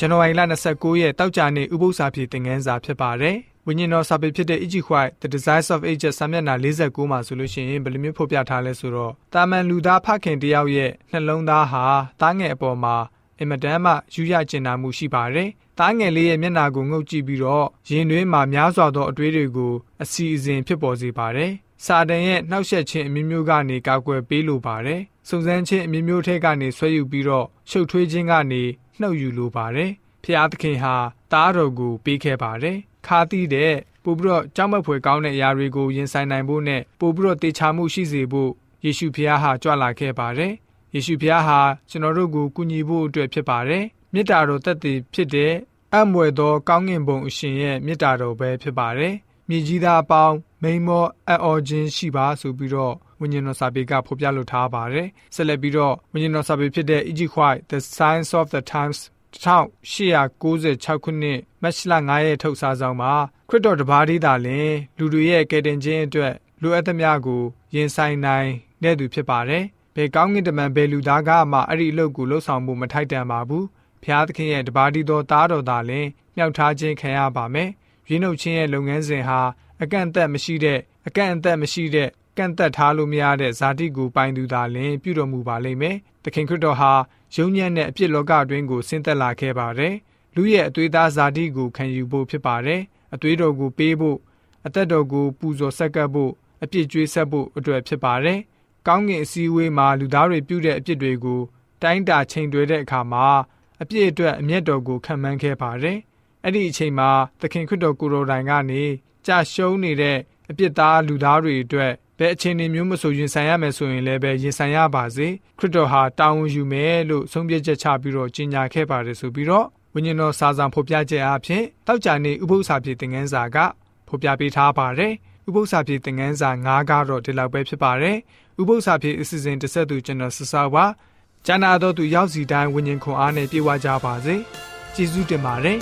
ဇန်နဝါရီလ29ရက်တောက်ကြနေ့ဥပုသ္စာပြေသင်ခန်းစာဖြစ်ပါတယ်။ဝိညာဉ်တော်စာပေဖြစ်တဲ့ Iji White The Desires of Ages စာမျက်နှာ49မှာဆိုလို့ရှိရင်ဘယ်လိုမျိုးဖော်ပြထားလဲဆိုတော့တာမန်လူသားဖခင်တယောက်ရဲ့နှလုံးသားဟာတားငယ်အပေါ်မှာအင်မတန်မှယူရကျင်နာမှုရှိပါတယ်။တားငယ်လေးရဲ့မျက်နှာကိုငုပ်ကြည့်ပြီးတော့ရင်တွင်းမှာများစွာသောအတွေးတွေကိုအစီအစဉ်ဖြစ်ပေါ်စေပါတယ်။စာတန်ရဲ့နှောက်ယှက်ခြင်းအမျိုးမျိုးကနေကာကွယ်ပေးလိုပါတယ်။စုံစမ်းခြင်းအမျိုးမျိုးထဲကနေဆွဲယူပြီးတော့ရှုပ်ထွေးခြင်းကနေ နှုတ်ယူလိုပါတယ်။ဖျားသခင်ဟာတားတော်ကိုပေးခဲ့ပါတယ်။ခါသီးတဲ့ပို့ပြီးတော့ကြောက်မက်ဖွယ်ကောင်းတဲ့အရာတွေကိုရင်ဆိုင်နိုင်ဖို့နဲ့ပို့ပြီးတော့တေချာမှုရှိစေဖို့ယေရှုဖျားဟာကြွလာခဲ့ပါတယ်။ယေရှုဖျားဟာကျွန်တော်တို့ကိုကူညီဖို့အတွက်ဖြစ်ပါတယ်။မေတ္တာတော်သက်သေဖြစ်တဲ့အံ့မွယ်သောကောင်းကင်ဘုံအရှင်ရဲ့မေတ္တာတော်ပဲဖြစ်ပါတယ်။မြေကြီးသားအပေါင်းမိန်မောအံ့ဩခြင်းရှိပါဆိုပြီးတော့ ဝိညာဉ်တော်စာပေကဖော်ပြလိုထားပါတယ်။ဆက်လက်ပြီးတော့ဝိညာဉ်တော်စာပေဖြစ်တဲ့ Egypt White The Science of the Times 1896ခုနှစ်မတ်လ9ရက်ထုတ်စာဆောင်မှာခရစ်တော်တပါးသေးတာလင်လူတွေရဲ့ကယ်တင်ခြင်းအတွက်လိုအပ်သမျှကိုရင်ဆိုင်နိုင်တဲ့သူဖြစ်ပါတယ်။ဘယ်ကောင်းကင်တမန်ဘယ်လူသားကမှအဲ့ဒီအလုပ်ကိုလှုပ်ဆောင်မှုမထိုက်တန်ပါဘူး။ဖျားသခင်ရဲ့တပါးသေးသောသားတော်သာလင်မြောက်ထားခြင်းခံရပါမယ်။ရင်းနှုတ်ခြင်းရဲ့လုပ်ငန်းစဉ်ဟာအကန့်အသတ်မရှိတဲ့အကန့်အသတ်မရှိတဲ့ ကန့်သက်ထားလို့မရတဲ့ဇာတိကိုပိုင်သူသာလင်ပြုတော်မူပါလိမ့်မယ်။သခင်ခရစ်တော်ဟာယုံညံ့တဲ့အပြစ်လောကအတွင်းကိုဆင်းသက်လာခဲ့ပါတယ်။လူရဲ့အသွေးသားဇာတိကိုခံယူဖို့ဖြစ်ပါတယ်။အသွေးတော်ကိုပေးဖို့အသက်တော်ကိုပူဇော်ဆက်ကပ်ဖို့အပြစ်ကြွေးဆက်ဖို့အတွက်ဖြစ်ပါတယ်။ကောင်းကင်အစည်းအဝေးမှာလူသားတွေပြုတဲ့အပြစ်တွေကိုတိုင်းတာချိန်တွဲတဲ့အခါမှာအပြစ်အတွက်အမျက်တော်ကိုခံမှန်းခဲ့ပါတယ်။အဲ့ဒီအချိန်မှာသခင်ခရစ်တော်ကိုယ်တော်တိုင်ကနေကြာရှုံးနေတဲ့အပြစ်သားလူသားတွေအတွက် ဘယ်အခြေအနေမျိုးမဆိုရင်ဆိုင်ရမယ်ဆိုရင်လည်းပဲရင်ဆိုင်ရပါစေခရစ်တော်ဟာတာဝန်ယူမယ်လို့ဆုံးဖြတ်ချက်ချပြီးတော့ကြီးညာခဲ့ပါတယ်ဆိုပြီးတော့ဝိညာဉ်တော်စာဆောင်ဖော်ပြချက်အဖြစ်တောက်ကြနေဥပုသ္စာပြေသင်ခန်းစာကဖော်ပြပေးထားပါတယ်ဥပုသ္စာပြေသင်ခန်းစာ9ကတော့ဒီလောက်ပဲဖြစ်ပါတယ်ဥပုသ္စာပြေအစီအစဉ်တစ်ဆက်သူကျွန်တော်ဆဆပါကျမ်းနာတော်သူရောက်စီတိုင်းဝိညာဉ်ခွန်အားနဲ့ပြေဝကြပါစေကျေးဇူးတင်ပါတယ်